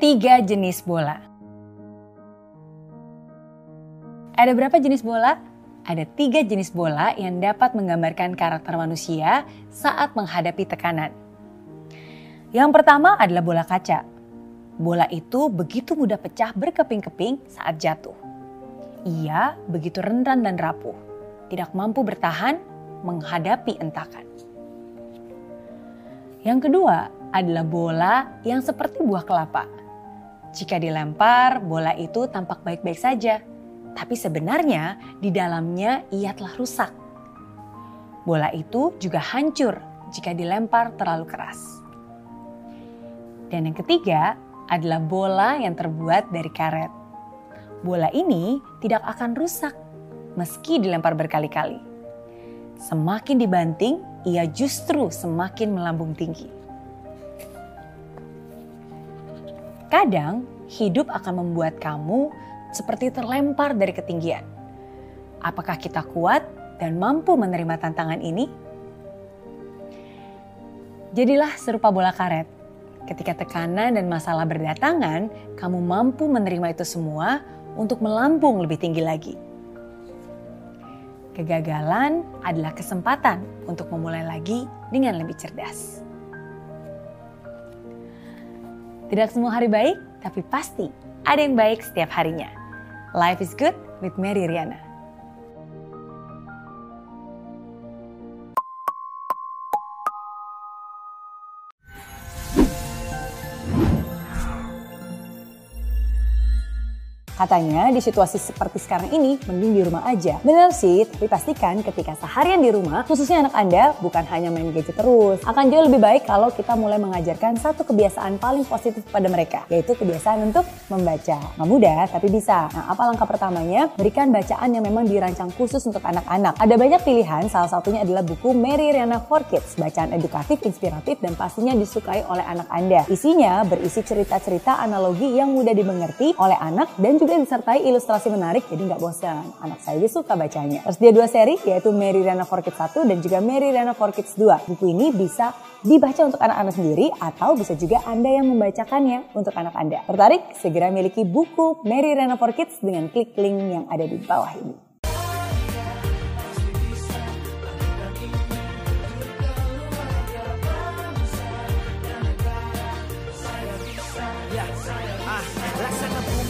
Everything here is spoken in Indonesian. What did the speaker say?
Tiga jenis bola. Ada berapa jenis bola? Ada tiga jenis bola yang dapat menggambarkan karakter manusia saat menghadapi tekanan. Yang pertama adalah bola kaca. Bola itu begitu mudah pecah berkeping-keping saat jatuh. Ia begitu rentan dan rapuh, tidak mampu bertahan menghadapi entakan. Yang kedua adalah bola yang seperti buah kelapa jika dilempar, bola itu tampak baik-baik saja, tapi sebenarnya di dalamnya ia telah rusak. Bola itu juga hancur jika dilempar terlalu keras. Dan yang ketiga adalah bola yang terbuat dari karet. Bola ini tidak akan rusak meski dilempar berkali-kali. Semakin dibanting, ia justru semakin melambung tinggi. Kadang hidup akan membuat kamu seperti terlempar dari ketinggian. Apakah kita kuat dan mampu menerima tantangan ini? Jadilah serupa bola karet. Ketika tekanan dan masalah berdatangan, kamu mampu menerima itu semua untuk melambung lebih tinggi lagi. Kegagalan adalah kesempatan untuk memulai lagi dengan lebih cerdas. Tidak semua hari baik, tapi pasti ada yang baik setiap harinya. Life is good with Mary Riana. Katanya di situasi seperti sekarang ini mending di rumah aja. Bener sih, tapi pastikan ketika seharian di rumah, khususnya anak Anda bukan hanya main gadget terus. Akan jauh lebih baik kalau kita mulai mengajarkan satu kebiasaan paling positif pada mereka, yaitu kebiasaan untuk membaca. Nggak mudah, tapi bisa. Nah, apa langkah pertamanya? Berikan bacaan yang memang dirancang khusus untuk anak-anak. Ada banyak pilihan, salah satunya adalah buku Mary Riana for Kids, bacaan edukatif, inspiratif, dan pastinya disukai oleh anak Anda. Isinya berisi cerita-cerita analogi yang mudah dimengerti oleh anak dan juga juga disertai ilustrasi menarik jadi nggak bosan. Anak saya suka bacanya. Terus dia dua seri yaitu Mary Riana for Kids 1 dan juga Mary Riana for Kids 2. Buku ini bisa dibaca untuk anak-anak sendiri atau bisa juga Anda yang membacakannya untuk anak Anda. Tertarik? Segera miliki buku Mary Riana for Kids dengan klik link yang ada di bawah ini.